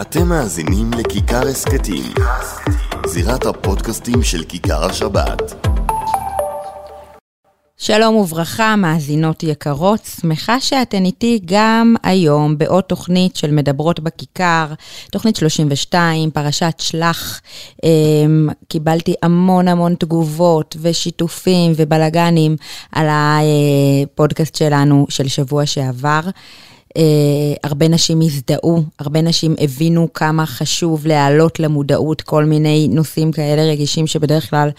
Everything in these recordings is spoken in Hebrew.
אתם מאזינים לכיכר הסכתים, זירת הפודקאסטים של כיכר השבת. שלום וברכה, מאזינות יקרות, שמחה שאתן איתי גם היום בעוד תוכנית של מדברות בכיכר, תוכנית 32, פרשת שלח. אמ, קיבלתי המון המון תגובות ושיתופים ובלגנים על הפודקאסט שלנו של שבוע שעבר. Uh, הרבה נשים הזדהו, הרבה נשים הבינו כמה חשוב להעלות למודעות כל מיני נושאים כאלה רגישים שבדרך כלל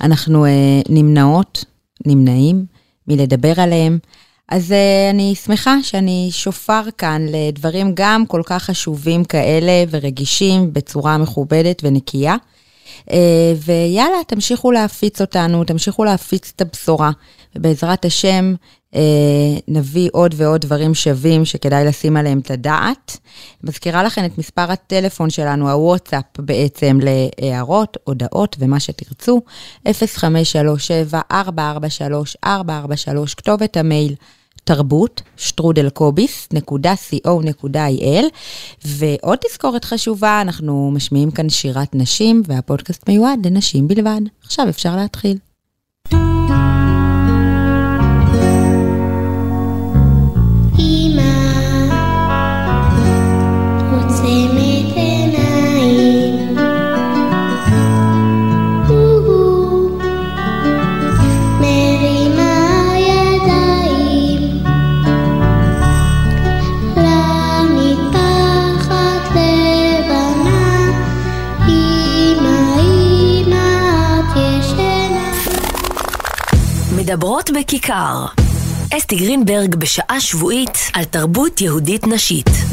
אנחנו uh, נמנעות, נמנעים מלדבר עליהם. אז uh, אני שמחה שאני שופר כאן לדברים גם כל כך חשובים כאלה ורגישים בצורה מכובדת ונקייה. Uh, ויאללה, תמשיכו להפיץ אותנו, תמשיכו להפיץ את הבשורה. ובעזרת השם, אה, נביא עוד ועוד דברים שווים שכדאי לשים עליהם את הדעת. מזכירה לכם את מספר הטלפון שלנו, הוואטסאפ בעצם להערות, הודעות ומה שתרצו, 0537-443-443, כתובת המייל. תרבות, שטרודלקוביס.co.il. ועוד תזכורת חשובה, אנחנו משמיעים כאן שירת נשים, והפודקאסט מיועד לנשים בלבד. עכשיו אפשר להתחיל. בכיכר. אסתי גרינברג בשעה שבועית על תרבות יהודית נשית.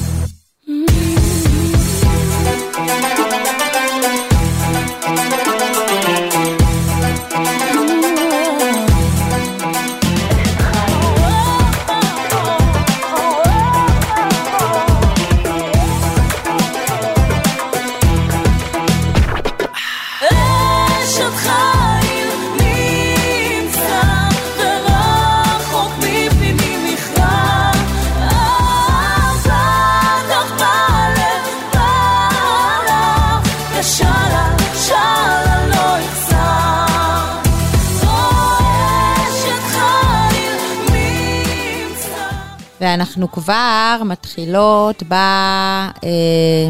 ואנחנו כבר מתחילות ב... אה,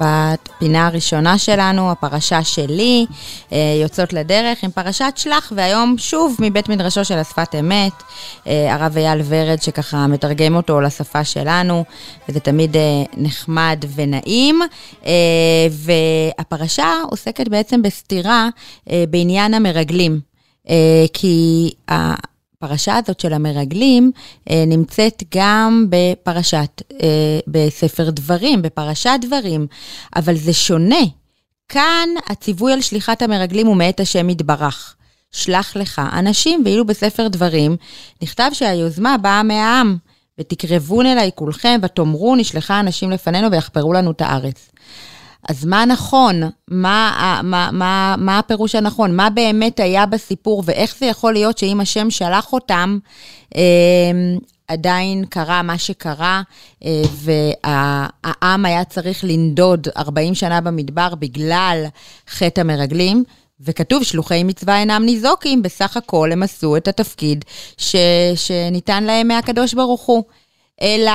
בפינה הראשונה שלנו, הפרשה שלי, אה, יוצאות לדרך עם פרשת שלח, והיום שוב מבית מדרשו של השפת אמת, אה, הרב אייל ורד שככה מתרגם אותו לשפה שלנו, וזה תמיד נחמד ונעים. והפרשה עוסקת בעצם בסתירה בעניין המרגלים, כי הפרשה הזאת של המרגלים אה, נמצאת גם בפרשת, אה, בספר דברים, בפרשת דברים, אבל זה שונה. כאן הציווי על שליחת המרגלים הוא מאת השם יתברך. שלח לך אנשים, ואילו בספר דברים נכתב שהיוזמה באה מהעם. ותקרבון אליי כולכם, ותאמרו נשלחה אנשים לפנינו ויחפרו לנו את הארץ. אז מה נכון? מה, מה, מה, מה הפירוש הנכון? מה באמת היה בסיפור, ואיך זה יכול להיות שאם השם שלח אותם, אה, עדיין קרה מה שקרה, אה, והעם היה צריך לנדוד 40 שנה במדבר בגלל חטא המרגלים? וכתוב, שלוחי מצווה אינם ניזוקים, בסך הכל הם עשו את התפקיד ש, שניתן להם מהקדוש ברוך הוא. אלא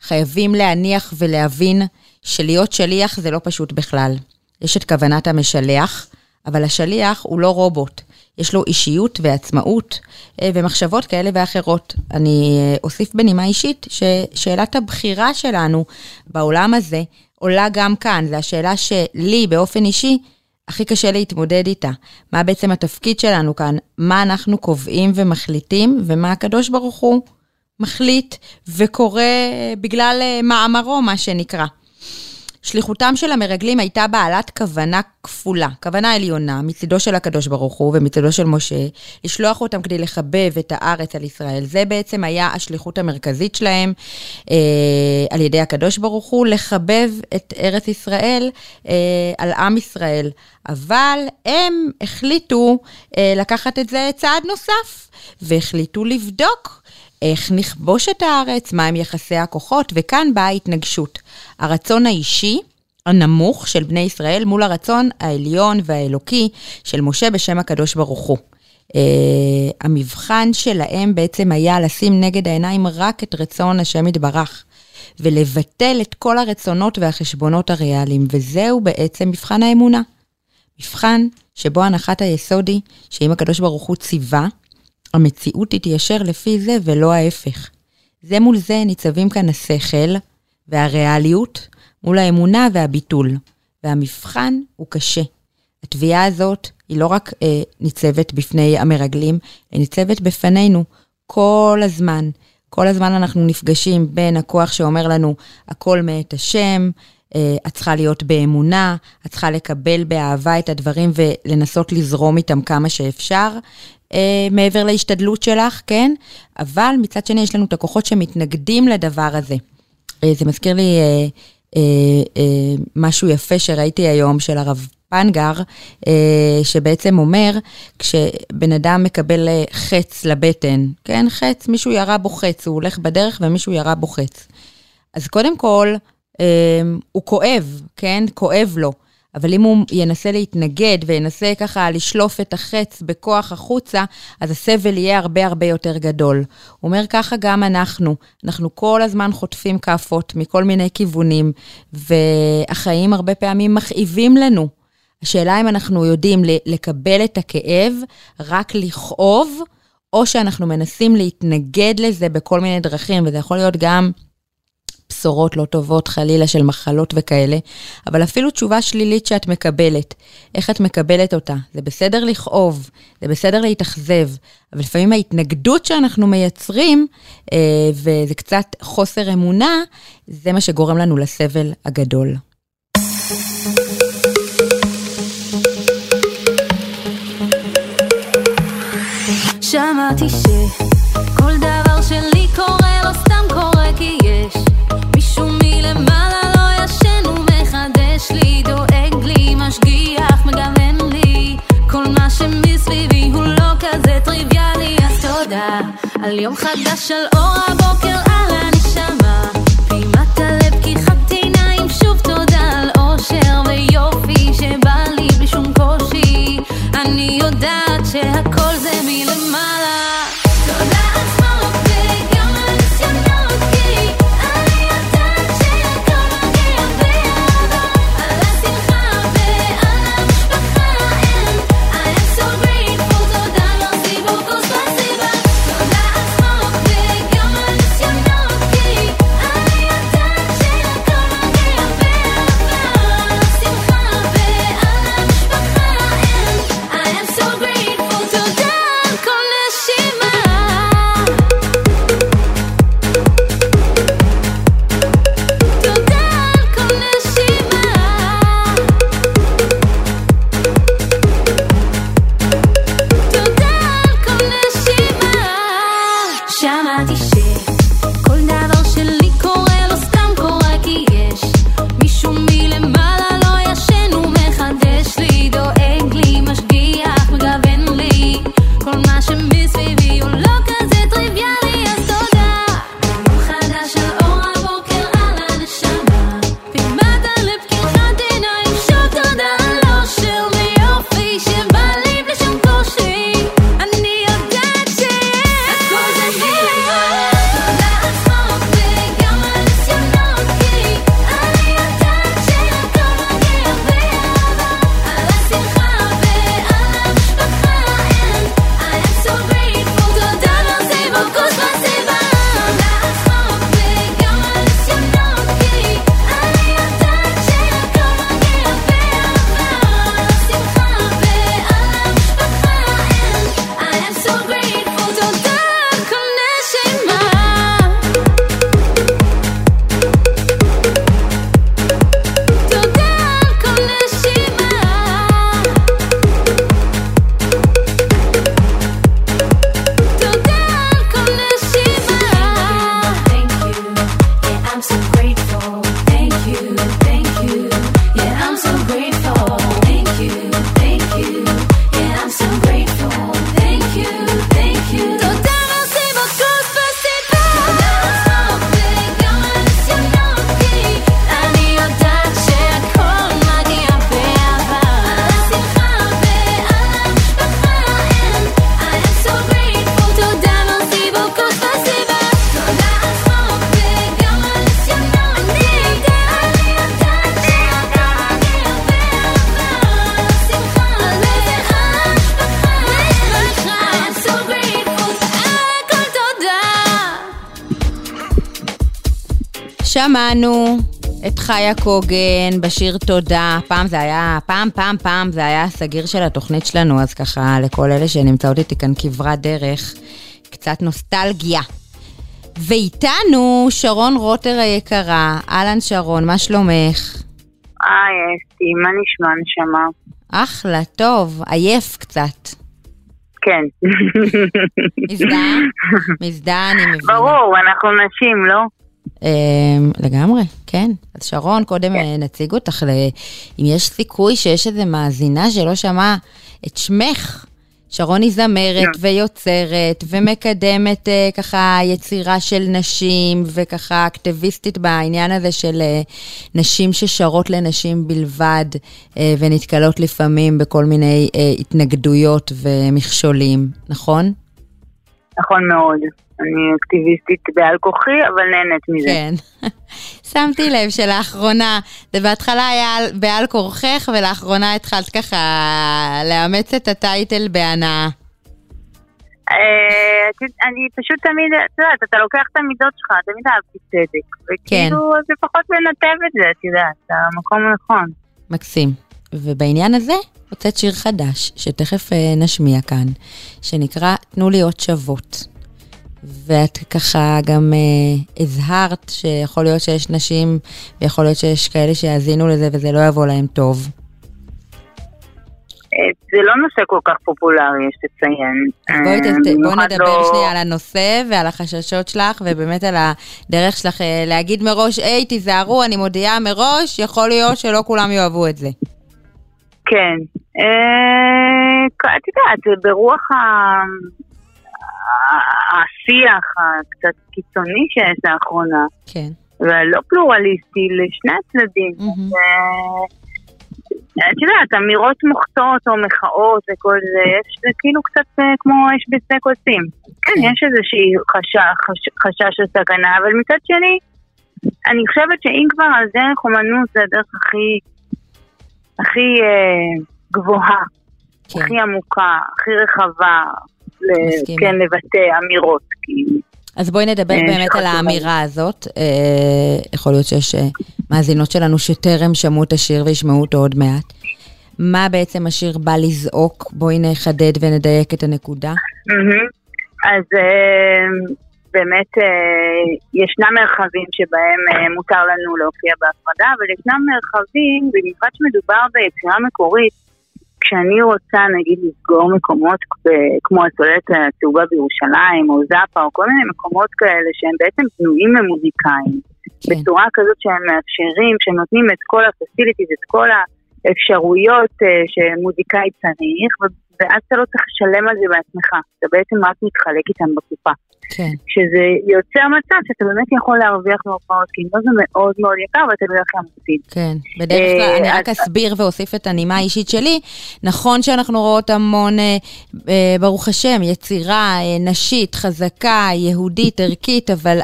חייבים להניח ולהבין שלהיות שליח זה לא פשוט בכלל. יש את כוונת המשלח, אבל השליח הוא לא רובוט. יש לו אישיות ועצמאות אה, ומחשבות כאלה ואחרות. אני אה, אוסיף בנימה אישית ששאלת הבחירה שלנו בעולם הזה עולה גם כאן. זו השאלה שלי באופן אישי הכי קשה להתמודד איתה. מה בעצם התפקיד שלנו כאן? מה אנחנו קובעים ומחליטים, ומה הקדוש ברוך הוא מחליט וקורא בגלל אה, מאמרו, מה שנקרא. שליחותם של המרגלים הייתה בעלת כוונה כפולה, כוונה עליונה, מצידו של הקדוש ברוך הוא ומצידו של משה, לשלוח אותם כדי לחבב את הארץ על ישראל. זה בעצם היה השליחות המרכזית שלהם אה, על ידי הקדוש ברוך הוא, לחבב את ארץ ישראל אה, על עם ישראל. אבל הם החליטו אה, לקחת את זה צעד נוסף, והחליטו לבדוק איך נכבוש את הארץ, מהם יחסי הכוחות, וכאן באה ההתנגשות. הרצון האישי הנמוך של בני ישראל מול הרצון העליון והאלוקי של משה בשם הקדוש ברוך הוא. Uh, המבחן שלהם בעצם היה לשים נגד העיניים רק את רצון השם יתברך, ולבטל את כל הרצונות והחשבונות הריאליים, וזהו בעצם מבחן האמונה. מבחן שבו הנחת היסוד היא שאם הקדוש ברוך הוא ציווה, המציאות תתיישר לפי זה ולא ההפך. זה מול זה ניצבים כאן השכל והריאליות מול האמונה והביטול, והמבחן הוא קשה. התביעה הזאת היא לא רק אה, ניצבת בפני המרגלים, היא ניצבת בפנינו כל הזמן. כל הזמן אנחנו נפגשים בין הכוח שאומר לנו, הכל מאת השם, אה, את צריכה להיות באמונה, את צריכה לקבל באהבה את הדברים ולנסות לזרום איתם כמה שאפשר, אה, מעבר להשתדלות שלך, כן? אבל מצד שני יש לנו את הכוחות שמתנגדים לדבר הזה. אה, זה מזכיר לי אה, אה, אה, משהו יפה שראיתי היום של הרב פנגר, אה, שבעצם אומר, כשבן אדם מקבל אה, חץ לבטן, כן, חץ, מישהו ירה בו חץ, הוא הולך בדרך ומישהו ירה בו חץ. אז קודם כל, אה, הוא כואב, כן? כואב לו. אבל אם הוא ינסה להתנגד וינסה ככה לשלוף את החץ בכוח החוצה, אז הסבל יהיה הרבה הרבה יותר גדול. הוא אומר ככה גם אנחנו, אנחנו כל הזמן חוטפים כאפות מכל מיני כיוונים, והחיים הרבה פעמים מכאיבים לנו. השאלה אם אנחנו יודעים לקבל את הכאב, רק לכאוב, או שאנחנו מנסים להתנגד לזה בכל מיני דרכים, וזה יכול להיות גם בשורות לא טובות, חלילה, של מחלות וכאלה, אבל אפילו תשובה שלילית שאת מקבלת, איך את מקבלת אותה? זה בסדר לכאוב, זה בסדר להתאכזב, אבל לפעמים ההתנגדות שאנחנו מייצרים, אה, וזה קצת חוסר אמונה, זה מה שגורם לנו לסבל הגדול. שמעתי שכל דבר שלי קורה לא סתם קורה על יום חדש, על אור הבוקר, על הנשמה. פעימת הלב, פקיחת עיניים, שוב תודה על אושר ויופי שבא לי בלי שום קושי. אני יודעת שהכל זה שמענו את חיה קוגן בשיר תודה. פעם זה היה, פעם, פעם, פעם זה היה הסגיר של התוכנית שלנו, אז ככה לכל אלה שנמצאות איתי כאן כברת דרך, קצת נוסטלגיה. ואיתנו שרון רוטר היקרה. אהלן שרון, מה שלומך? היי אסתי, מה נשמע נשמה? אחלה, טוב, עייף קצת. כן. מזדהה? מזדהה, אני מבינה. ברור, אנחנו נשים, לא? אמ, לגמרי, כן. אז שרון, קודם כן. נציג אותך, אם יש סיכוי שיש איזה מאזינה שלא שמעה את שמך. שרון היא זמרת yeah. כן. ויוצרת ומקדמת uh, ככה יצירה של נשים וככה אקטיביסטית בעניין הזה של uh, נשים ששרות לנשים בלבד uh, ונתקלות לפעמים בכל מיני uh, התנגדויות ומכשולים, נכון? נכון מאוד. אני אקטיביסטית בעל כוחי, אבל נהנית מזה. כן. שמתי לב שלאחרונה, זה בהתחלה היה בעל כורכך, ולאחרונה התחלת ככה לאמץ את הטייטל בהנאה. אה, אני פשוט תמיד, את יודעת, אתה לוקח את המידות שלך, תמיד אהבתי צדק. וכאילו, כן. זה פחות לנתב את זה, את יודעת, המקום הנכון. מקסים. ובעניין הזה, הוצאת שיר חדש, שתכף אה, נשמיע כאן, שנקרא "תנו לי עוד שוות". ואת ככה גם אה, הזהרת שיכול להיות שיש נשים, ויכול להיות שיש כאלה שיאזינו לזה וזה לא יבוא להם טוב. אה, זה לא נושא כל כך פופולרי, יש לציין. בואי ת, בוא נדבר לא... שנייה על הנושא ועל החששות שלך, ובאמת על הדרך שלך אה, להגיד מראש, היי, תיזהרו, אני מודיעה מראש, יכול להיות שלא כולם יאהבו את זה. כן. אה, את יודעת, ברוח. השיח הקצת קיצוני שיש לאחרונה, כן. והלא פלורליסטי לשני הצדדים. את יודעת, אמירות מוחצות או מחאות וכל זה, יש, זה כאילו קצת אה, כמו אש בשדה קוצים. כן, יש איזושהי חשש של סכנה, אבל מצד שני, אני חושבת שאם כבר על דרך אומנות זה הדרך הכי, הכי אה, גבוהה, כן. הכי עמוקה, הכי רחבה, כן, לבטא אמירות. אז בואי נדבר אה, באמת על האמירה הזאת. אה, יכול להיות שיש אה, מאזינות שלנו שטרם שמעו את השיר וישמעו אותו עוד מעט. מה בעצם השיר בא לזעוק? בואי נחדד ונדייק את הנקודה. אז באמת ישנם מרחבים שבהם מותר לנו להופיע בהפרדה, אבל ישנם מרחבים, במיוחד שמדובר ביצירה מקורית, כשאני רוצה נגיד לסגור מקומות כמו הסוללת הצהובה בירושלים או זאפה או כל מיני מקומות כאלה שהם בעצם פנויים למוזיקאים כן. בצורה כזאת שהם מאפשרים, שהם נותנים את כל הפסיליטיז, את כל האפשרויות uh, שמוזיקאי צריך ואז אתה לא צריך לשלם על זה בעצמך, אתה בעצם רק מתחלק איתם בקופה. כן. שזה יוצר מצב שאתה באמת יכול להרוויח מהופעות, כי אם זה מאוד מאוד יקר ואתה בדרך כלל מפסיד. כן, בדרך כלל, אני רק אסביר ואוסיף את הנימה האישית שלי. נכון שאנחנו רואות המון, אה, אה, ברוך השם, יצירה אה, נשית, חזקה, יהודית, ערכית, אבל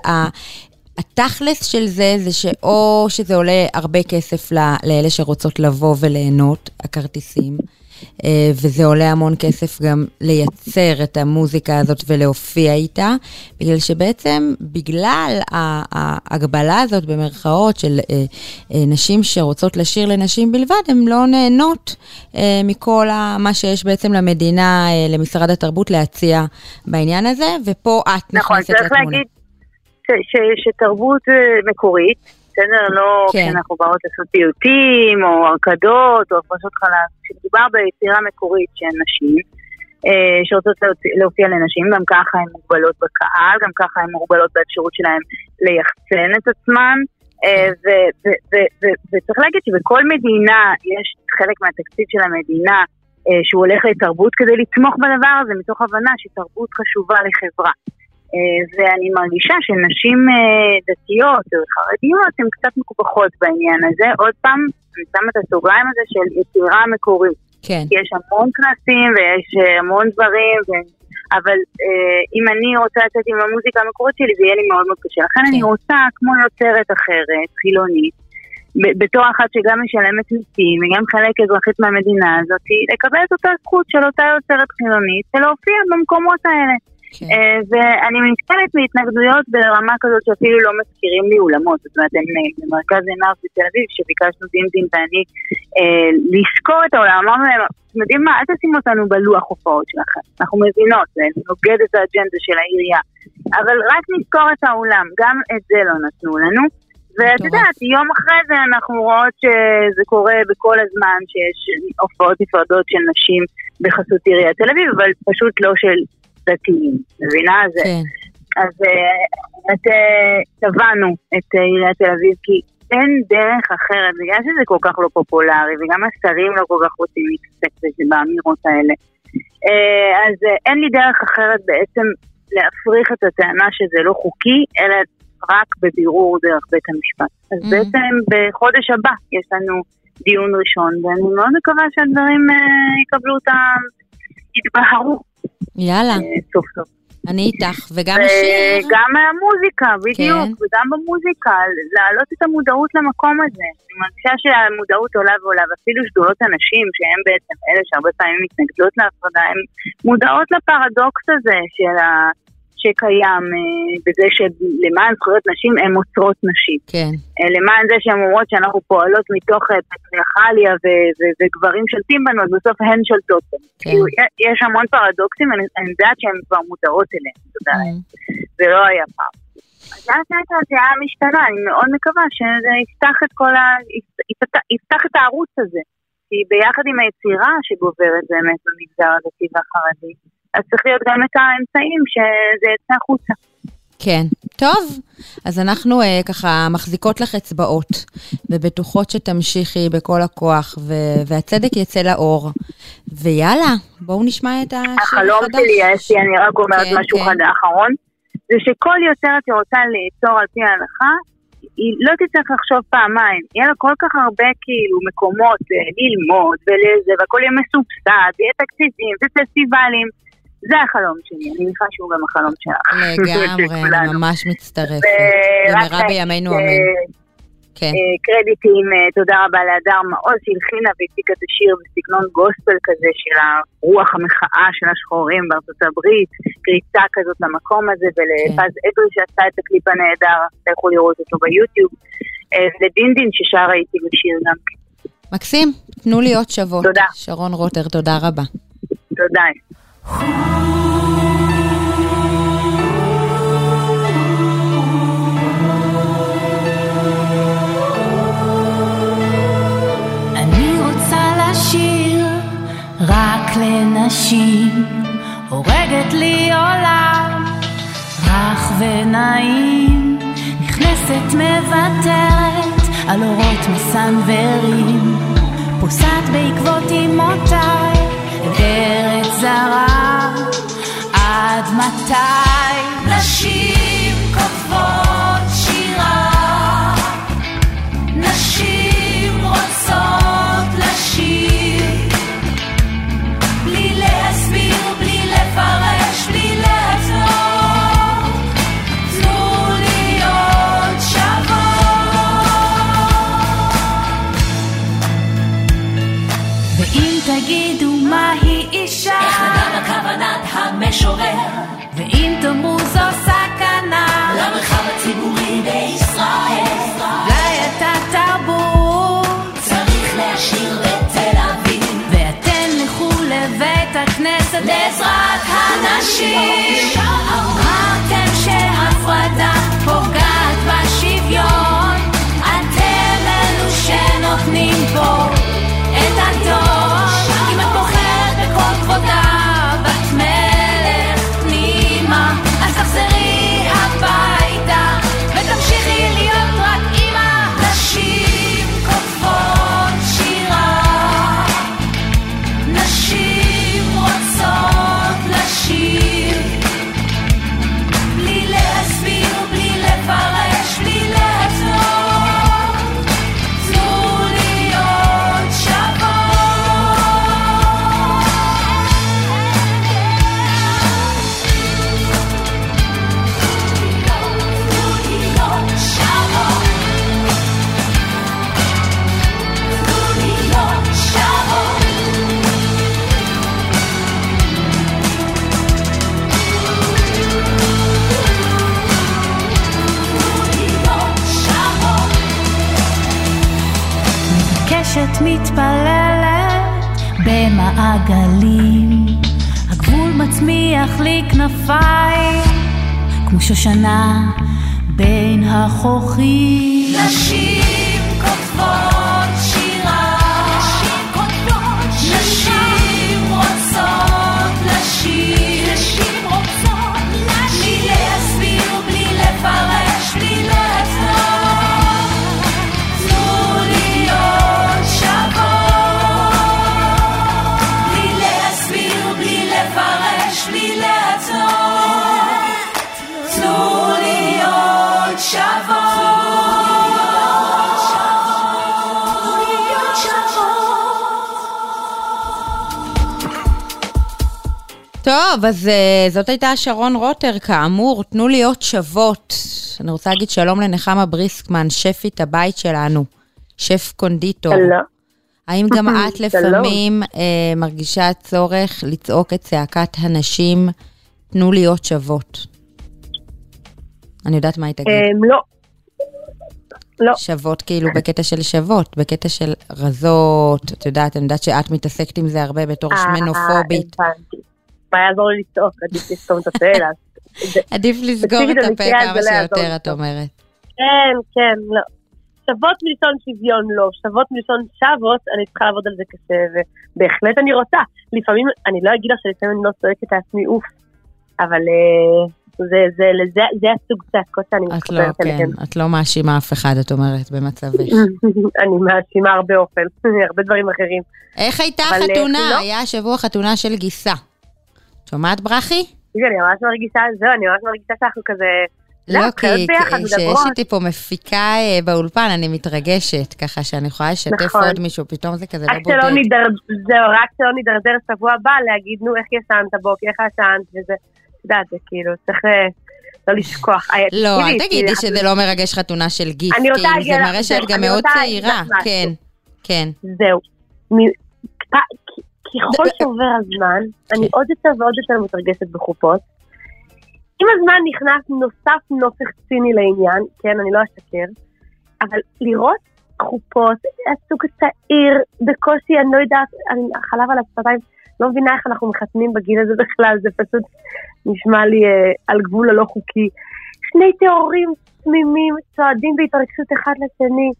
התכלס של זה, זה שאו שזה עולה הרבה כסף לאלה שרוצות לבוא וליהנות, הכרטיסים. אה, וזה עולה המון כסף גם לייצר את המוזיקה הזאת ולהופיע איתה, בגלל שבעצם בגלל ההגבלה הזאת במרכאות של אה, אה, נשים שרוצות לשיר לנשים בלבד, הן לא נהנות מכל מה שיש בעצם למדינה, למשרד התרבות להציע בעניין הזה, ופה את נכון, נכנסת לתמונה. נכון, צריך להגיד שתרבות מקורית, בסדר? לא כן. כשאנחנו באות לעשות פיוטים, או הרקדות, או הפרשות חלב. כשמדובר ביצירה מקורית שהן נשים, אה, שרוצות להופיע לנשים, גם ככה הן מוגבלות בקהל, גם ככה הן מוגבלות באפשרות שלהן ליחצן את עצמן. אה, וצריך להגיד שבכל מדינה יש חלק מהתקציב של המדינה אה, שהוא הולך לתרבות כדי לתמוך בדבר הזה, מתוך הבנה שתרבות חשובה לחברה. אה, ואני מרגישה שנשים אה, דתיות או חרדיות הן קצת מקופחות בעניין הזה. עוד פעם, אני שמה את הסוגריים הזה של יצירה מקורית. כן. יש המון כנסים ויש אה, המון דברים, ו... אבל אה, אם אני רוצה לצאת עם המוזיקה המקורית שלי, זה יהיה לי מאוד מאוד קשה. לכן כן. אני רוצה, כמו יוצרת אחרת, חילונית, בתור אחת שגם משלמת מיסים וגם חלק אזרחית מהמדינה הזאת, לקבל את אותה זכות של אותה יוצרת חילונית ולהופיע במקומות האלה. כן. אה, ואני נתקלת מהתנגדויות ברמה כזאת שאפילו לא מזכירים לי אולמות. זאת אומרת, הם במרכז עיניו בתל אביב, שביקשנו דינדין ואני אה, לזכור את העולם, אמרנו להם, אתם יודעים מה, אל תשימו אותנו בלוח הופעות שלכם. אנחנו מבינות, זה נוגד את האג'נדה של העירייה. אבל רק נזכור את האולם, גם את זה לא נתנו לנו. ואת יודעת, יום אחרי זה אנחנו רואות שזה קורה בכל הזמן, שיש הופעות נפרדות של נשים בחסות עיריית תל אביב, אבל פשוט לא של דתיים, מבינה? כן. אז באמת אה, תבענו את אה, עיריית תל אביב, כי אין דרך אחרת, בגלל שזה כל כך לא פופולרי, וגם השרים לא כל כך רוצים להתעסק באמירות האלה. אה, אז אין לי דרך אחרת בעצם להפריך את הטענה שזה לא חוקי, אלא רק בבירור דרך בית המשפט. אז mm. בעצם בחודש הבא יש לנו דיון ראשון, ואני מאוד מקווה שהדברים אה, יקבלו אותם, יתבהרו. יאללה. אה, סוף סוף. אני איתך, וגם השיר. וגם המוזיקה, בדיוק, כן. וגם במוזיקה, להעלות את המודעות למקום הזה. אני מרגישה שהמודעות עולה ועולה, ואפילו שדולות הנשים, שהן בעצם אלה שהרבה פעמים מתנגדות להפרדה, הן מודעות לפרדוקס הזה של ה... שקיים אה, בזה שלמען זכויות נשים הן עוצרות נשים. כן. אה, למען זה שהן אומרות שאנחנו פועלות מתוך אה, פטריארכליה וגברים שולטים בנו, אז בסוף הן שולטות בנו. כן. כאילו, יש המון פרדוקסים, אני, יודעת שהן כבר מודעות אליהן, תודה. זה לא היה פעם. אז לאט לאט הדעה משתנה, אני מאוד מקווה שזה יפתח את כל ה... יפתח, יפתח את הערוץ הזה. כי ביחד עם היצירה שגוברת באמת במגזר הדתי והחרדי, אז צריך להיות גם את האמצעים שזה יצא החוצה. כן. טוב, אז אנחנו uh, ככה מחזיקות לך אצבעות, ובטוחות שתמשיכי בכל הכוח, ו- והצדק יצא לאור. ויאללה, בואו נשמע את השיר החדש. החלום שלי, אסי, אני רק אומרת כן, משהו כן. אחרון, זה שכל יוצרת שרוצה לאצור על פי ההלכה, היא לא תצטרך לחשוב פעמיים, יהיה לה כל כך הרבה כאילו מקומות אה, ללמוד ולזה, והכל יהיה מסובסד, ויהיה תקציבים ופסטיבלים. זה החלום שלי, אני מניחה שהוא גם החלום שלך. לגמרי, אני ממש מצטרפת. במהרה בימינו אמן. כן. אה, קרדיטים, אה, תודה רבה להדר מעוז שהלחינה והציקה את השיר בסגנון גוספל כזה של הרוח המחאה של השחורים בארצות הברית, קריצה כזאת למקום הזה, ולפז כן. אדרי שעשה את הקליפ הנהדר, אתה יכול לראות אותו ביוטיוב, אה, לדינדין ששרה איתי בשיר גם כן. מקסים, תנו לי עוד שוות. תודה. שרון רוטר, תודה רבה. תודה. לנשים, הורגת לי עולם, רך ונעים, נכנסת מוותרת על אורות מסנוורים, פוסעת בעקבות אמותיי, ארץ הנשים. שושנה בין החוכים. נשים טוב, אז זאת הייתה שרון רוטר, כאמור, תנו להיות שוות. אני רוצה להגיד שלום לנחמה בריסקמן, שפית הבית שלנו, שף קונדיטור. שלום. האם גם את לפעמים uh, מרגישה צורך לצעוק את צעקת הנשים, תנו להיות שוות? אני יודעת מה היא תגיד. אמ, לא. לא. שוות כאילו בקטע של שוות, בקטע של רזות, את יודעת, אני יודעת שאת מתעסקת עם זה הרבה בתור שמנופובית. אה, הבנתי. מה יעזור לי לצעוק? עדיף לסתום את הפה. עדיף לסגור את הפה כמה שיותר. את אומרת. כן, כן, לא. שוות מלשון שוויון לא, שוות מלשון שוות, אני צריכה לעבוד על זה קשה, ובהחלט אני רוצה. לפעמים, אני לא אגיד לך שלפעמים אני לא צועקת לעצמי אוף, אבל אה, זה, זה, זה, זה הסוג צעקות שאני את לא, מתחברת כן, אליהן. את לא מאשימה אף אחד, את אומרת, במצבך. אני מאשימה הרבה אוכל, הרבה דברים אחרים. איך הייתה אה, החתונה? לא. היה השבוע חתונה של גיסה. שומעת, ברכי? אני ממש מרגישה, זהו, אני ממש מרגישה שאנחנו כזה... לא, לא, כי חיות ביחד, כי- שיש מדברות. איתי פה מפיקה אה, באולפן, אני מתרגשת, ככה שאני יכולה לשתף נכון. עוד מישהו, פתאום זה כזה לא בודד. זהו, רק שלא נידרדר שבוע הבא להגיד, נו, איך ישנת בוקר, איך ישנת, וזה, את יודעת, זה כאילו, צריך אה, לא לשכוח. אה, לא, אל תגידי כי- שזה לא מרגש חתונה של אני רוצה כאילו, זה מראה שאת גם מאוד צעירה. כן, כן. זהו. ככל שעובר הזמן, אני עוד יותר ועוד יותר מתרגשת בחופות. עם הזמן נכנס נוסף נופך ציני לעניין, כן, אני לא אשקר, אבל לראות חופות, הסוג צעיר, בקושי, אני לא יודעת, אני חלב על השפתיים, לא מבינה איך אנחנו מחתנים בגיל הזה בכלל, זה פשוט נשמע לי אה, על גבול הלא חוקי. שני טהורים תמימים צועדים בהתרגשות אחד לשני.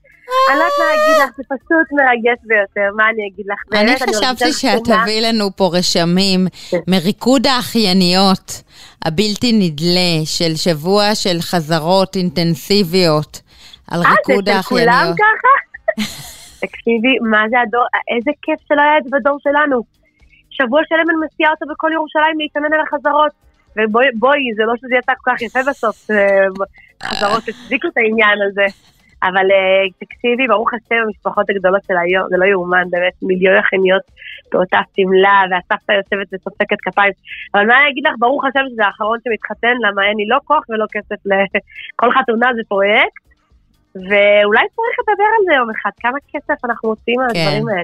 אני לא יודעת מה להגיד לך, זה פשוט מרגש ביותר, מה אני אגיד לך? אני חשבתי שאת. תביאי לנו פה רשמים כן. מריקוד האחייניות הבלתי נדלה של שבוע של חזרות אינטנסיביות על אה, ריקוד זה של כולם האחייניות. ככה? תקשיבי, מה זה הדור, איזה כיף שלא היה את זה בדור שלנו. שבוע שלם אני מסיעה אותו בכל ירושלים להתענן על החזרות. ובואי, זה לא שזה יצא כל כך יפה בסוף, חזרות הצדיקו את העניין הזה. אבל אה, תקשיבי, ברוך השם, המשפחות הגדולות של היום, זה לא יאומן, באמת, מיליון אחייניות באותה שמלה, והסבתא יושבת וסופקת כפיים. אבל מה אני אגיד לך, ברוך השם שזה האחרון שמתחתן, למה אין לי לא כוח ולא כסף לכל חתונה זה פרויקט. ואולי צריך לדבר על זה יום אחד, כמה כסף אנחנו מוציאים על כן. הדברים האלה,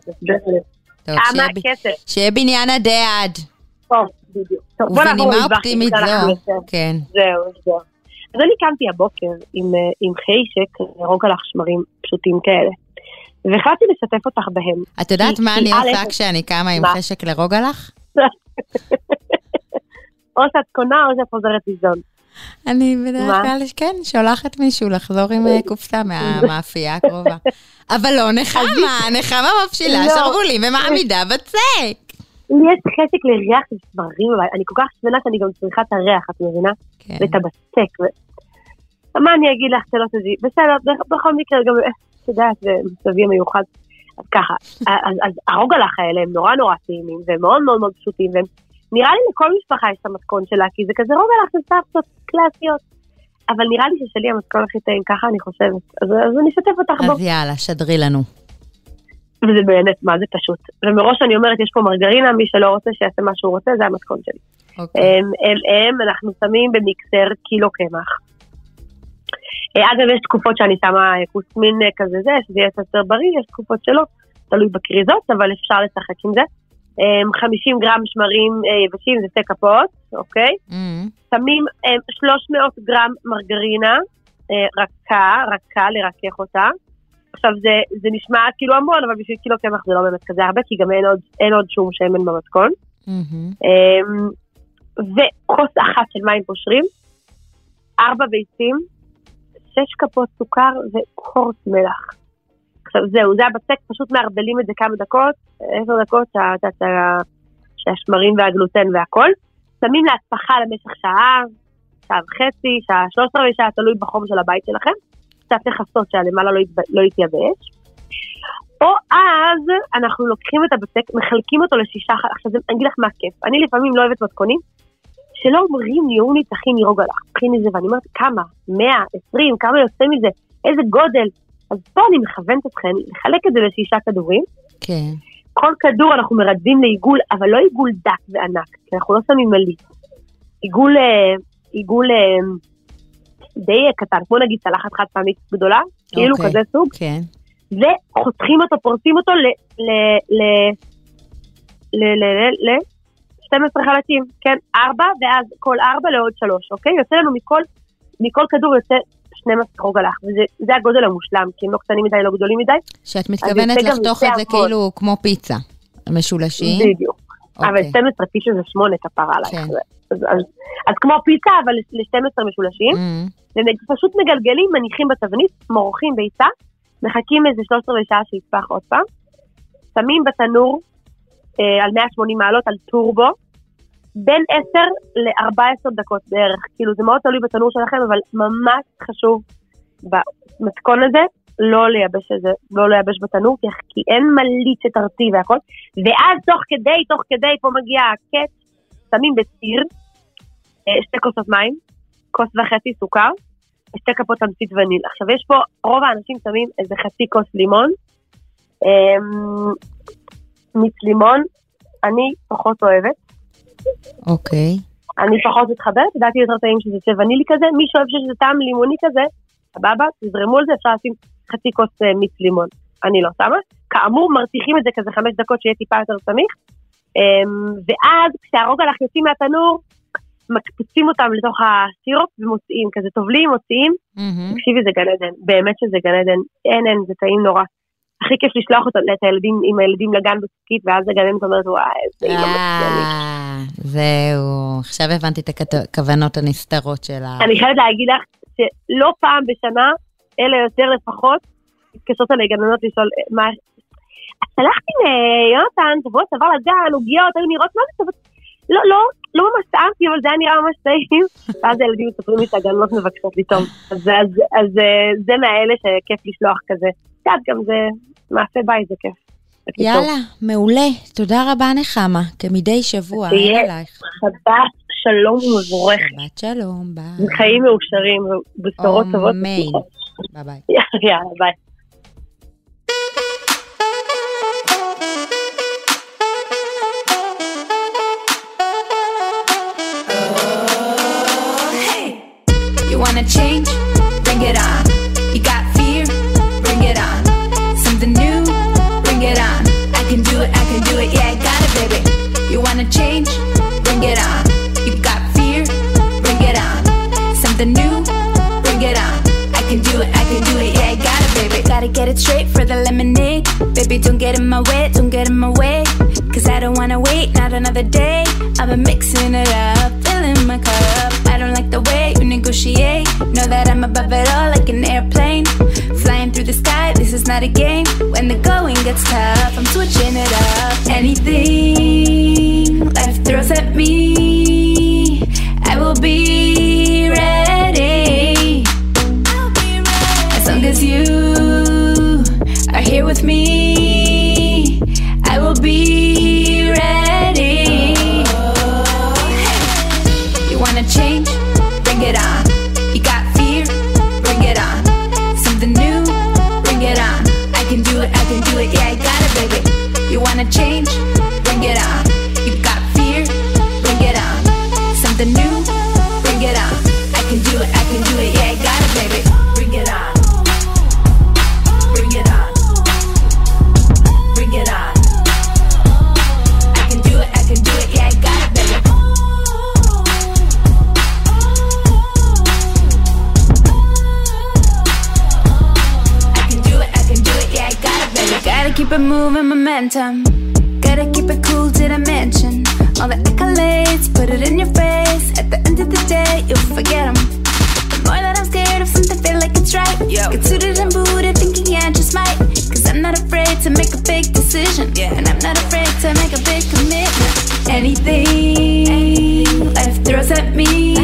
כמה כסף. שיהיה בניין הדעד. טוב, בדיוק. טוב, בוא נעבור ובנימה למטבח, אופטימית זו. כן. זהו, זהו. אז אני קמתי הבוקר עם, אה, עם חיישק, רוגלח שמרים פשוטים כאלה. והחלטתי לשתף אותך בהם. את יודעת כי- מה כי אני עושה כשאני קמה עם? חשק לרוגלח? או שאת קונה או שאת חוזרת ליזון. אני בדרך? כלל, כן, שולחת מישהו לחזור עם אה, קופסה מהמאפייה הקרובה. אבל לא נחמה, נחמה מפשילה לא. שרוולים ומעמידה בצק. לי יש חשק לריח של שמרים, אבל אני כל כך שמנה שאני גם צריכה את הריח, את מבינה? כן. ואת הבצק. ו... מה אני אגיד לך שלא תדעי? בסדר, בכ- בכל מקרה, גם, את יודעת, זה מצבי מיוחד. אז ככה, אז, אז הרוגלח האלה הם נורא נורא טעימים, והם מאוד מאוד מאוד פשוטים, והם, נראה לי לכל משפחה יש את המתכון שלה, כי זה כזה רוגלח של סבתות קלאסיות. אבל נראה לי ששלי המתכון הכי טעים, ככה אני חושבת. אז, אז אני אשתף אותך בו. אז יאללה, שדרי לנו. וזה באמת, מה זה פשוט. ומראש אני אומרת, יש פה מרגרינה, מי שלא רוצה שיעשה מה שהוא רוצה, זה המתכון שלי. אוקיי. הם, הם, הם, אנחנו שמים במיקסר קילו קמח. אה, אגב, יש תקופות שאני שמה אה, כוסמין אה, כזה זה, שזה יהיה יותר בריא, יש תקופות שלא, תלוי בקריזות, אבל אפשר לשחק עם זה. אה, 50 גרם שמרים אה, יבשים זה שתי כפות, אוקיי? Mm, שמים אה, 300 גרם מרגרינה, אה, רכה, רכה, לרכך אותה. עכשיו זה, זה נשמע כאילו המון, אבל בשביל קילו קמח זה לא באמת כזה הרבה, כי גם אין עוד, אין עוד שום שמן במתכון. Mm-hmm. וכוס אחת של מים פושרים, ארבע ביצים, שש כפות סוכר וקורס מלח. עכשיו זהו, זה הבצק, פשוט מערבלים את זה כמה דקות, עשר דקות שהשמרים והגלוטן והכל. שמים להצפחה למשך שעה, שעה וחצי, שעה שלושת רבעי שעה, תלוי בחום של הבית שלכם. קצת לכסות שהלמעלה לא, לא יתייבש. או אז אנחנו לוקחים את הבצק, מחלקים אותו לשישה, עכשיו אני אגיד לך מה הכיף, אני לפעמים לא אוהבת מתכונים, שלא אומרים לי, אומרים לי, תכיני רוגע לך, תכיני זה, ואני אומרת, כמה? מאה, עשרים, כמה יוצא מזה? איזה גודל? אז פה אני מכוונת אתכם לחלק את זה לשישה כדורים. כן. כל כדור אנחנו מרדדים לעיגול, אבל לא עיגול דק וענק, כי אנחנו לא שמים מליץ. עיגול, אה, עיגול אה, די קטן, כמו נגיד צלחת חד פעמית גדולה, כאילו אוקיי, כזה סוג. כן. וחותכים אותו, פורסים אותו ל... ל... ל... ל... ל... ל... 12 חלקים, כן, 4, ואז כל 4 לעוד 3, אוקיי? יוצא לנו מכל, מכל כדור יוצא 12 רוגלח, וזה הגודל המושלם, כי הם לא קטנים מדי, לא גדולים מדי. שאת מתכוונת לחתוך את זה כאילו כמו פיצה, משולשים? בדיוק. אוקיי. אבל 12 פיצה זה 8 כפרה עלייך. כן. אז, אז, אז כמו פיצה, אבל ל-12 משולשים, mm-hmm. ופשוט מגלגלים, מניחים בתבנית, מורחים ביצה, מחכים איזה 13 שעה שיצפח עוד פעם, שמים בתנור אה, על 180 מעלות, על טורבו, בין 10 ל-14 דקות בערך. כאילו זה מאוד תלוי בתנור שלכם, אבל ממש חשוב במתכון הזה לא לייבש את זה, לא לייבש בתנור, כי אין מליץ שתרטיב והכל. ואז תוך כדי, תוך כדי, פה מגיע הקט, שמים בסיר, אה, שתי כוסות מים, כוס וחצי סוכר, ושתי כפות תמצית וניל. עכשיו יש פה, רוב האנשים שמים איזה חצי כוס לימון, אמ, מיץ לימון, אני פחות אוהבת. אוקיי. אני פחות מתחברת, לדעתי יותר טעים שזה צבע ונילי כזה, מי שאוהב שזה טעם לימוני כזה, סבבה, תזרמו על זה, אפשר לשים חצי כוס אה, מיץ לימון. אני לא שמה. כאמור, מרתיחים את זה כזה חמש דקות שיהיה טיפה יותר סמיך. אמ, ואז כשהרוגלח יוצאים מהתנור, מקפיצים אותם לתוך הסירופ ומוציאים, כזה טובלים, מוציאים. תקשיבי, זה גן עדן, באמת שזה גן עדן, אין, אין, זה טעים נורא. הכי כיף לשלוח את הילדים, עם הילדים לגן בשקית, ואז הגננת אומרת, וואי, איזה אימא מצוינת. אה, זהו, עכשיו הבנתי את הכוונות הנסתרות שלה. אני חייבת להגיד לך שלא פעם בשנה, אלא יותר לפחות, מתקשרות אליי גננות לשאול, מה... שלחתי ליונתן, שבוע שעבר לגן, עוגיות, היו נראות מה זה לא, לא, לא ממש טעמתי, אבל זה היה נראה ממש טעים. ואז הילדים מספרים לי שהגננות מבקשות לטעום. אז אה, זה מהאלה שכיף לשלוח כזה. קצת גם זה מעשה בית, זה כיף. יאללה, מעולה. תודה רבה נחמה, כמדי שבוע, אין עלייך. שבת שלום ומבורכת. שבת שלום, ביי. חיים מאושרים ובשורות טובות. אמן. ביי ביי. יאללה, ביי. Gotta get it straight for the lemonade. Baby, don't get in my way, don't get in my way. Cause I don't wanna wait, not another day. I've been mixing it up, filling my cup. I don't like the way you negotiate. Know that I'm above it all like an airplane. Flying through the sky, this is not a game. When the going gets tough, I'm switching it up. Anything life throws at me, I will be change, bring it on. You got fear, bring it on. Something new, bring it on. I can do it, I can do it, yeah, I got it, baby. Bring it on. Bring it on. Bring it on. I can do it, I can do it, yeah, I got it, baby. I can do it, I can do it, yeah, I got it, baby. Gotta keep it moving, momentum mention. All the accolades, put it in your face. At the end of the day, you'll forget them. The more that I'm scared of something, feel like it's right. Yo. Get suited and booted, thinking yeah, I just might. Cause I'm not afraid to make a big decision. Yeah. And I'm not afraid to make a big commitment. Anything, Anything. life throws at me,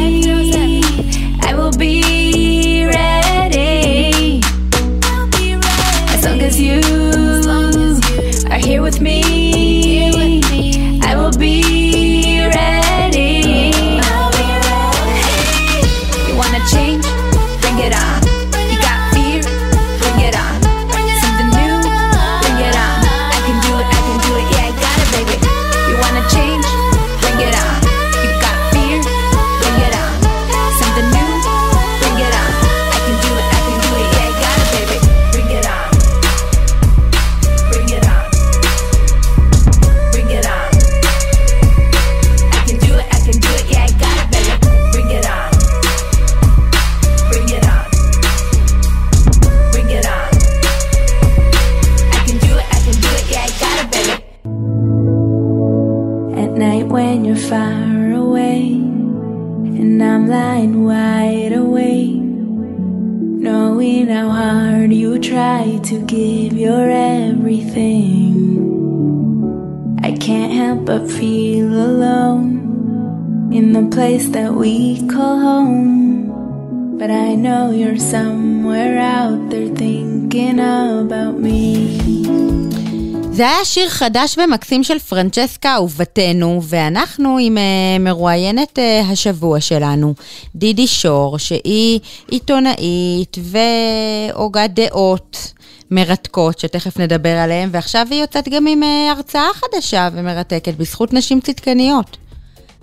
שיר חדש ומקסים של פרנצ'סקה אהובתנו, ואנחנו עם uh, מרואיינת uh, השבוע שלנו, דידי שור, שהיא עיתונאית והוגת דעות מרתקות, שתכף נדבר עליהן, ועכשיו היא יוצאת גם עם uh, הרצאה חדשה ומרתקת בזכות נשים צדקניות.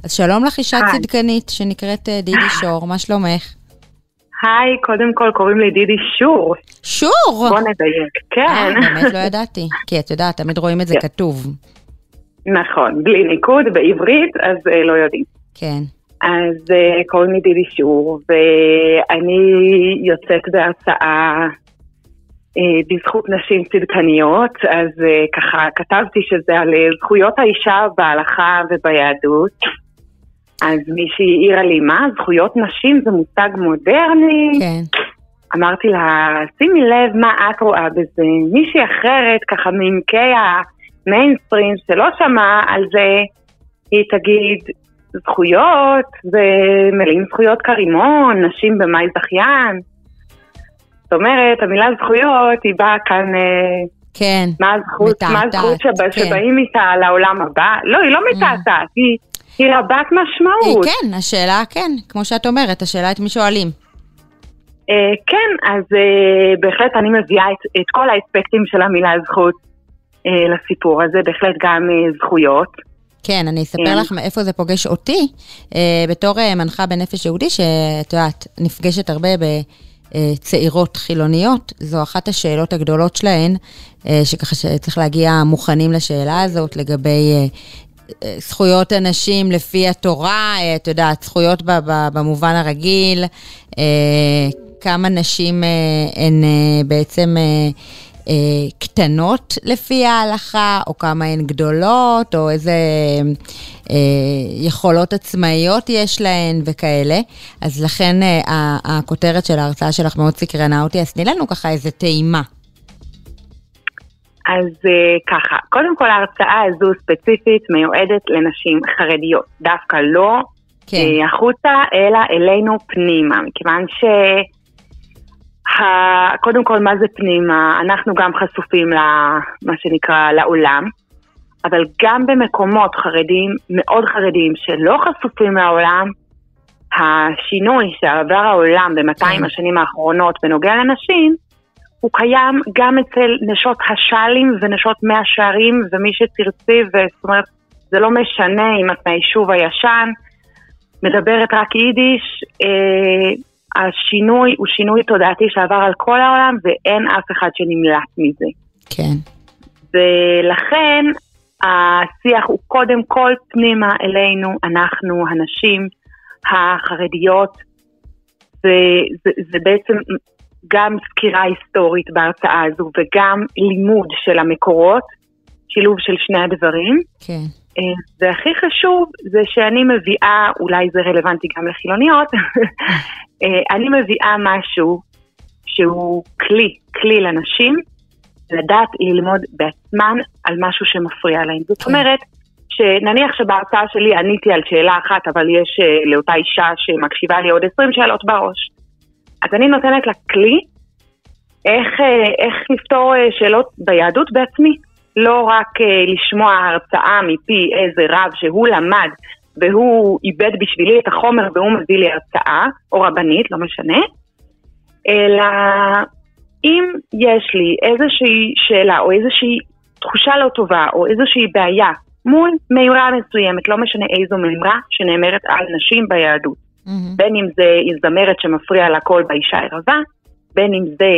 אז שלום לך אישה צדקנית שנקראת דידי שור, מה שלומך? היי, קודם כל קוראים לי דידי שור. שור? בוא נדייק, כן. אה, באמת לא ידעתי, כי את יודעת, תמיד רואים את זה כן. כתוב. נכון, בלי ניקוד בעברית, אז אה, לא יודעים. כן. אז קוראים לי דידי שור, ואני יוצאת בהרצאה בזכות נשים צדקניות, אז ככה כתבתי שזה על זכויות האישה בהלכה וביהדות. אז מישהי העירה לי, מה, זכויות נשים זה מושג מודרני? כן. אמרתי לה, שימי לב מה את רואה בזה. מישהי אחרת, ככה מעמקי המיינסטרים, שלא שמעה על זה, היא תגיד, זכויות, ומילים זכויות כרימון, נשים במאי זכיין. זאת אומרת, המילה זכויות היא באה כאן... אה, כן, מה הזכות, מה הזכות כן. שבאים איתה לעולם הבא? לא, היא לא mm. מתעתעת, היא היא רבת משמעות. כן, השאלה, כן, כמו שאת אומרת, השאלה את מי שואלים. אה, כן, אז אה, בהחלט אני מביאה את, את כל האספקטים של המילה זכות אה, לסיפור הזה, בהחלט גם זכויות. כן, אני אספר כן. לך מאיפה זה פוגש אותי, בתור מנחה בנפש יהודי, שאת יודעת, נפגשת הרבה בצעירות חילוניות, זו אחת השאלות הגדולות שלהן, שככה שצריך להגיע מוכנים לשאלה הזאת לגבי זכויות הנשים לפי התורה, אה, את יודעת, זכויות במובן הרגיל, אה, כמה נשים אה, הן בעצם קטנות לפי ההלכה, או כמה הן גדולות, או איזה יכולות עצמאיות יש להן וכאלה. אז לכן הכותרת של ההרצאה שלך מאוד סקרנה אותי, אז תני לנו ככה איזה טעימה. אז uh, ככה, קודם כל ההרצאה הזו ספציפית מיועדת לנשים חרדיות, דווקא לא כן. uh, החוצה, אלא אלינו פנימה, מכיוון ש... ה... קודם כל, מה זה פנימה? אנחנו גם חשופים למה שנקרא לעולם, אבל גם במקומות חרדים, מאוד חרדיים, שלא חשופים לעולם, השינוי שעבר העולם ב-200 כן. השנים האחרונות בנוגע לנשים, הוא קיים גם אצל נשות השאלים ונשות מאה שערים ומי שתרצי, זאת אומרת, זה לא משנה אם את מהיישוב הישן, מדברת רק יידיש, אה, השינוי הוא שינוי תודעתי שעבר על כל העולם ואין אף אחד שנמלט מזה. כן. ולכן השיח הוא קודם כל פנימה אלינו, אנחנו, הנשים החרדיות, וזה זה בעצם גם סקירה היסטורית בהרצאה הזו וגם לימוד של המקורות, שילוב של שני הדברים. כן. אה, והכי חשוב זה שאני מביאה, אולי זה רלוונטי גם לחילוניות, אה, אני מביאה משהו שהוא כלי, כלי לנשים, לדעת ללמוד בעצמן על משהו שמפריע להן. זאת כן. אומרת, שנניח שבהרצאה שלי עניתי על שאלה אחת, אבל יש uh, לאותה אישה שמקשיבה לי עוד 20 שאלות בראש. אז אני נותנת לה כלי איך, uh, איך לפתור uh, שאלות ביהדות בעצמי. לא רק uh, לשמוע הרצאה מפי איזה רב שהוא למד והוא איבד בשבילי את החומר והוא מביא לי הרצאה, או רבנית, לא משנה, אלא אם יש לי איזושהי שאלה או איזושהי תחושה לא טובה או איזושהי בעיה מול מימרה מסוימת, לא משנה איזו מימרה שנאמרת על נשים ביהדות. Mm-hmm. בין אם זה זמרת שמפריע לקול באישה ערבה, בין אם זה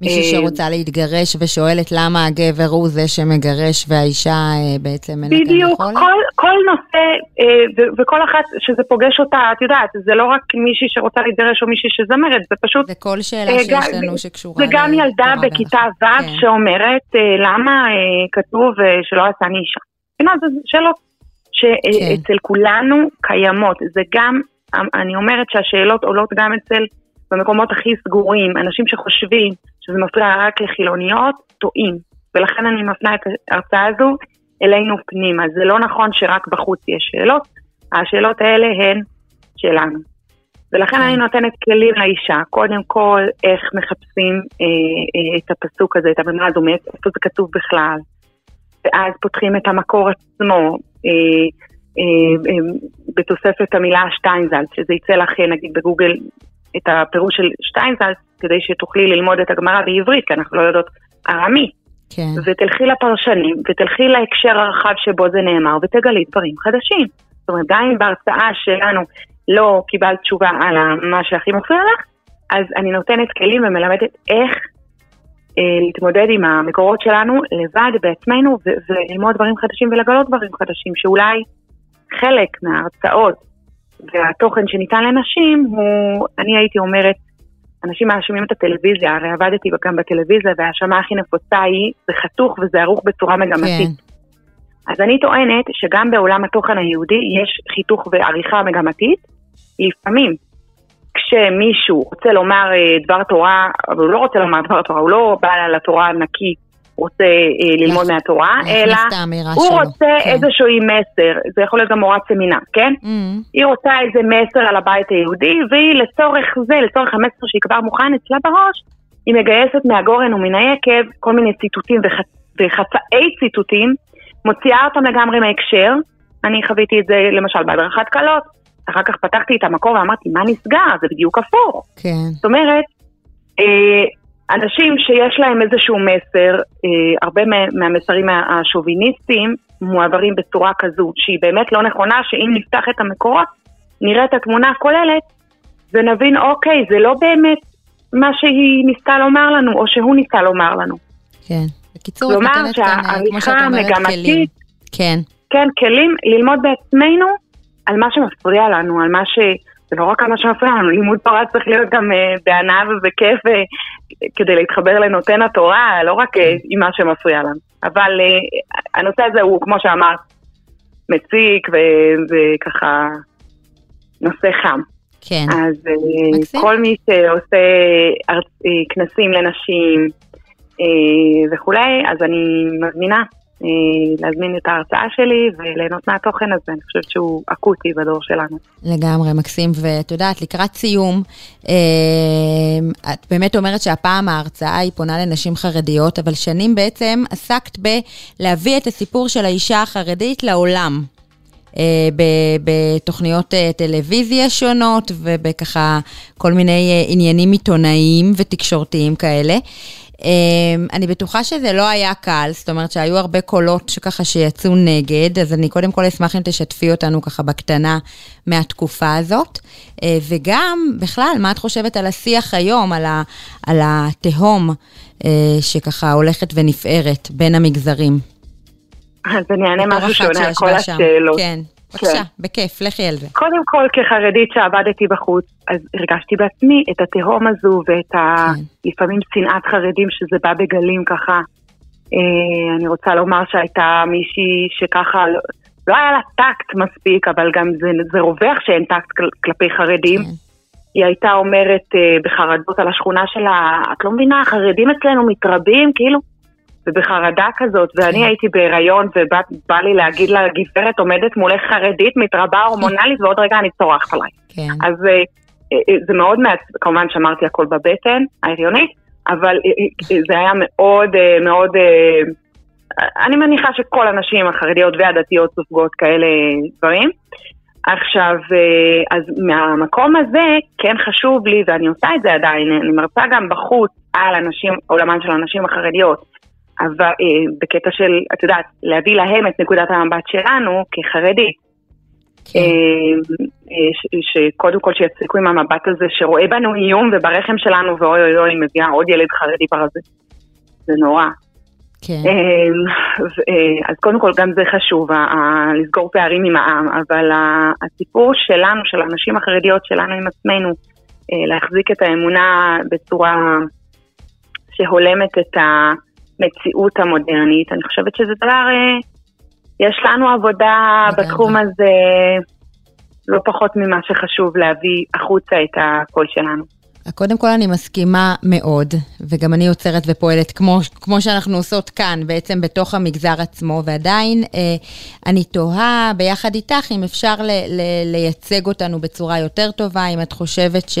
מישהי אה, שרוצה להתגרש ושואלת למה הגבר הוא זה שמגרש והאישה אה, בעצם אין לה בדיוק, כל, כל נושא אה, וכל אחת שזה פוגש אותה, את יודעת, זה לא רק מישהי שרוצה להתגרש או מישהי שזמרת, זה פשוט... זה כל שאלה שיש לנו שקשורה... זה גם ילדה בכיתה ו' כן. שאומרת למה כתוב שלא עשה לי אישה. זה שאלות שאצל כן. כולנו קיימות, זה גם, אני אומרת שהשאלות עולות גם אצל... במקומות הכי סגורים, אנשים שחושבים שזה מפריע רק לחילוניות, טועים. ולכן אני מפנה את ההרצאה הזו אלינו פנימה. זה לא נכון שרק בחוץ יש שאלות, השאלות האלה הן שלנו. ולכן אני נותנת כלים לאישה, קודם כל איך מחפשים אה, אה, את הפסוק הזה, את המילה הזו, איפה זה כתוב בכלל. ואז פותחים את המקור עצמו, אה, בתוספת המילה שטיינזלד, שזה יצא לך נגיד בגוגל את הפירוש של שטיינזלץ כדי שתוכלי ללמוד את הגמרא בעברית, כי אנחנו לא יודעות ארמית. כן. ותלכי לפרשנים, ותלכי להקשר הרחב שבו זה נאמר, ותגלי דברים חדשים. זאת אומרת, גם אם בהרצאה שלנו לא קיבלת תשובה על מה שהכי מפריע לך, אז אני נותנת כלים ומלמדת איך אה, להתמודד עם המקורות שלנו לבד בעצמנו וללמוד דברים חדשים ולגלות דברים חדשים, שאולי חלק מההרצאות והתוכן שניתן לנשים הוא, אני הייתי אומרת, אנשים מאשימים את הטלוויזיה, הרי עבדתי גם בטלוויזיה וההאשמה הכי נפוצה היא, זה חתוך וזה ערוך בצורה מגמתית. כן. אז אני טוענת שגם בעולם התוכן היהודי יש חיתוך ועריכה מגמתית, לפעמים כשמישהו רוצה לומר אה, דבר תורה, אבל הוא לא רוצה לומר דבר תורה, הוא לא בא לתורה נקי רוצה אה, ללמוד מהתורה, אלא הוא. רוצה כן. איזשהו מסר, זה יכול להיות גם מורת סמינר, כן? Mm. היא רוצה איזה מסר על הבית היהודי, והיא לצורך זה, לצורך המסר שהיא כבר מוכן אצלה בראש, היא מגייסת מהגורן ומן היקב כל מיני ציטוטים וח... וחצאי ציטוטים, מוציאה אותם לגמרי מהקשר. אני חוויתי את זה למשל בהדרכת קלות, אחר כך פתחתי את המקור ואמרתי, מה נסגר? זה בדיוק הפוך. כן. זאת אומרת, אה, אנשים שיש להם איזשהו מסר, אה, הרבה מהמסרים השוביניסטיים מועברים בצורה כזו, שהיא באמת לא נכונה, שאם נפתח את המקורות, נראה את התמונה הכוללת, ונבין, אוקיי, זה לא באמת מה שהיא ניסתה לומר לנו, או שהוא ניסה לומר לנו. כן. בקיצור, את נותנת כאן, כמו שאת אומרת, כלים. כן. כן, כלים ללמוד בעצמנו על מה שמפריע לנו, על מה ש... זה לא רק על מה שמפריע לנו, לימוד תורה צריך להיות גם בהנאה ובכיף uh, כדי להתחבר לנותן התורה, לא רק uh, עם מה שמפריע לנו. אבל uh, הנושא הזה הוא, כמו שאמרת, מציק וככה נושא חם. כן. אז uh, כל מי שעושה כנסים לנשים וכולי, אז אני מזמינה אה, להזמין את ההרצאה שלי וליהנות מהתוכן הזה, אני חושבת שהוא אקוטי בדור שלנו. לגמרי, מקסים, ואת יודעת, לקראת סיום, אה, את באמת אומרת שהפעם ההרצאה היא פונה לנשים חרדיות, אבל שנים בעצם עסקת בלהביא את הסיפור של האישה החרדית לעולם. אה, בתוכניות טלוויזיה שונות ובככה כל מיני עניינים עיתונאיים ותקשורתיים כאלה. אמ, אני בטוחה שזה לא היה קל, זאת אומרת שהיו הרבה קולות שככה שיצאו נגד, אז אני קודם כל אשמח אם תשתפי אותנו ככה בקטנה מהתקופה הזאת. אה, וגם, בכלל, מה את חושבת על השיח היום, על, ה, על התהום אה, שככה הולכת ונפערת בין המגזרים? אז אני אענה משהו שונה על כל השאלות. כן, בבקשה, כן. בכיף, לכי על זה. קודם כל, כחרדית שעבדתי בחוץ, אז הרגשתי בעצמי את התהום הזו ואת ה... כן. לפעמים שנאת חרדים שזה בא בגלים ככה. אה, אני רוצה לומר שהייתה מישהי שככה, לא, לא היה לה טקט מספיק, אבל גם זה, זה רווח שאין טקט כלפי חרדים. כן. היא הייתה אומרת אה, בחרדות על השכונה שלה, את לא מבינה, החרדים אצלנו מתרבים, כאילו, ובחרדה כזאת, ואני כן. הייתי בהיריון ובא לי להגיד לה, גברת עומדת מולך חרדית, מתרבה הורמונלית, ועוד רגע אני צורחת עליי. כן. אז אה, אה, זה מאוד מעט, כמובן שמרתי הכל בבטן ההריונית, אבל זה היה מאוד מאוד... אני מניחה שכל הנשים החרדיות והדתיות סופגות כאלה דברים. עכשיו, אה, אז מהמקום הזה כן חשוב לי, ואני עושה את זה עדיין, אני מרצה גם בחוץ על אנשים, עולמן של הנשים החרדיות, אבל אה, בקטע של, את יודעת, להביא להם את נקודת המבט שלנו כחרדית. כן. אה, שקודם כל שיצחיקו עם המבט הזה שרואה בנו איום וברחם שלנו ואוי אוי אוי מביאה עוד ילד חרדי ברזה. זה נורא. כן. אה, אז קודם כל גם זה חשוב, לסגור פערים עם העם, אבל הסיפור שלנו, של הנשים החרדיות שלנו עם עצמנו, אה, להחזיק את האמונה בצורה שהולמת את המציאות המודרנית, אני חושבת שזה דבר, אה, יש לנו עבודה בתחום הזה לא פחות ממה שחשוב להביא החוצה את הקול שלנו. קודם כל אני מסכימה מאוד, וגם אני יוצרת ופועלת כמו, כמו שאנחנו עושות כאן, בעצם בתוך המגזר עצמו, ועדיין אה, אני תוהה ביחד איתך אם אפשר ל, ל, לייצג אותנו בצורה יותר טובה, אם את חושבת ש,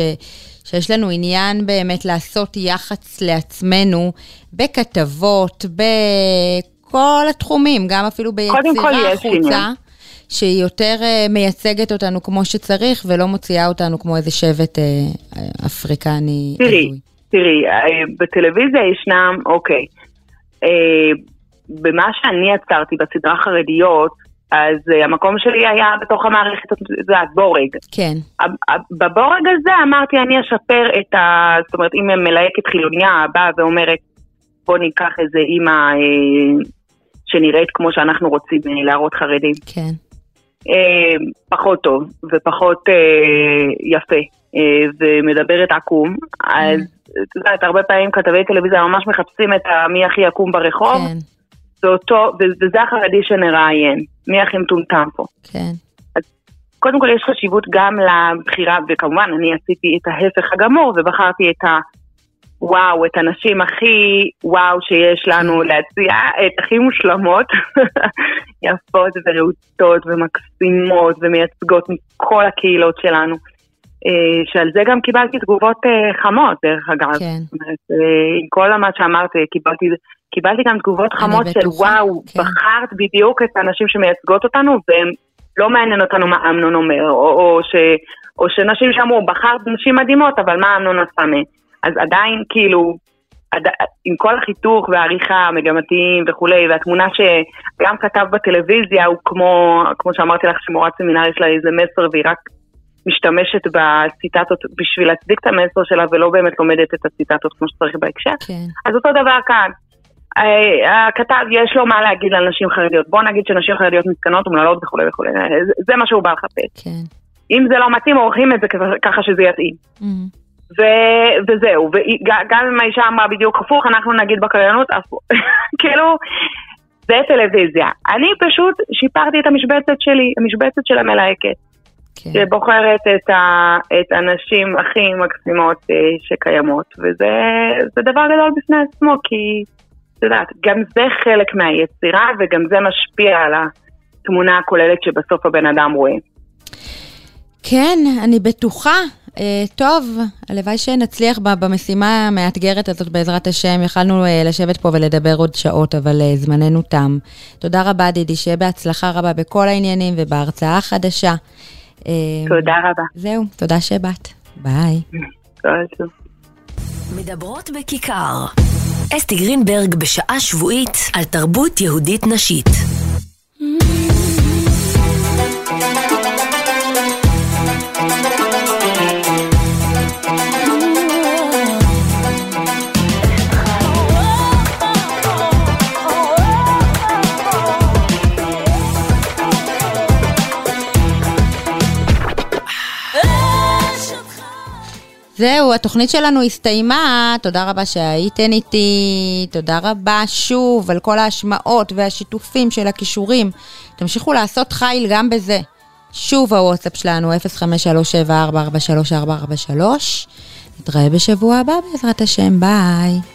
שיש לנו עניין באמת לעשות יח"צ לעצמנו בכתבות, בכל התחומים, גם אפילו ביצירה החוצה. שהיא יותר uh, מייצגת אותנו כמו שצריך, ולא מוציאה אותנו כמו איזה שבט uh, אפריקני. תראי, תראי, בטלוויזיה ישנם, אוקיי, במה שאני עצרתי בסדרה חרדיות, אז uh, המקום שלי היה בתוך המערכת, זה בורג. כן. בבורג הזה אמרתי, אני אשפר את ה... זאת אומרת, אם מלהקת חילוניה באה ואומרת, בוא ניקח איזה אימא אה, שנראית כמו שאנחנו רוצים להראות חרדים. כן. אה, פחות טוב ופחות אה, יפה אה, ומדברת עקום, אז את יודעת, הרבה פעמים כתבי טלוויזיה ממש מחפשים את מי הכי עקום ברחוב, כן. ואותו, וזה החרדי שנראיין, מי הכי מטומטם פה. כן. אז קודם כל יש חשיבות גם לבחירה, וכמובן אני עשיתי את ההפך הגמור ובחרתי את ה... וואו, את הנשים הכי וואו שיש לנו להציע, את הכי מושלמות, יפות ורהוטות ומקסימות ומייצגות מכל הקהילות שלנו. אה, שעל זה גם קיבלתי תגובות אה, חמות, דרך אגב. כן. אה, עם כל מה שאמרתי, קיבלתי, קיבלתי גם תגובות חמות של וואו, כן. בחרת בדיוק את הנשים שמייצגות אותנו, והם לא מעניין אותנו מה אמנון אומר, או, או, ש, או שנשים שאמרו, בחרת נשים מדהימות, אבל מה אמנון עשה מהן? אז עדיין כאילו, עד, עם כל החיתוך והעריכה המגמתיים וכולי, והתמונה שגם כתב בטלוויזיה הוא כמו, כמו שאמרתי לך שמורת סמינר יש לה איזה מסר והיא רק משתמשת בציטטות בשביל להצדיק את המסר שלה ולא באמת לומדת את הציטטות כמו שצריך בהקשר. כן. אז אותו דבר כאן. אה, הכתב יש לו מה להגיד על נשים חרדיות. בוא נגיד שנשים חרדיות מסכנות אומללות וכולי וכולי. זה מה שהוא בא לחפש. כן. אם זה לא מתאים, עורכים את זה ככה שזה יתאים. Mm-hmm. ו- וזהו, וגם אם האישה אמרה בדיוק הפוך, אנחנו נגיד בקריינות הפוך. כאילו, זה טלוויזיה. אני פשוט שיפרתי את המשבצת שלי, המשבצת של המלהקת. כן. שבוחרת את, ה, את הנשים הכי מקסימות אה, שקיימות, וזה דבר גדול בפני עצמו, כי את יודעת, גם זה חלק מהיצירה וגם זה משפיע על התמונה הכוללת שבסוף הבן אדם רואה. כן, אני בטוחה. Uh, טוב, הלוואי שנצליח במשימה המאתגרת הזאת בעזרת השם. יכלנו uh, לשבת פה ולדבר עוד שעות, אבל uh, זמננו תם. תודה רבה, דידי, שיהיה בהצלחה רבה בכל העניינים ובהרצאה החדשה. תודה רבה. זהו, תודה שבאת. ביי. מדברות בכיכר. אסתי גרינברג בשעה שבועית על תרבות יהודית נשית. זהו, התוכנית שלנו הסתיימה, תודה רבה שהייתן איתי, תודה רבה שוב על כל ההשמעות והשיתופים של הכישורים. תמשיכו לעשות חיל גם בזה. שוב הוואטסאפ שלנו, 0537443443. נתראה בשבוע הבא בעזרת השם, ביי.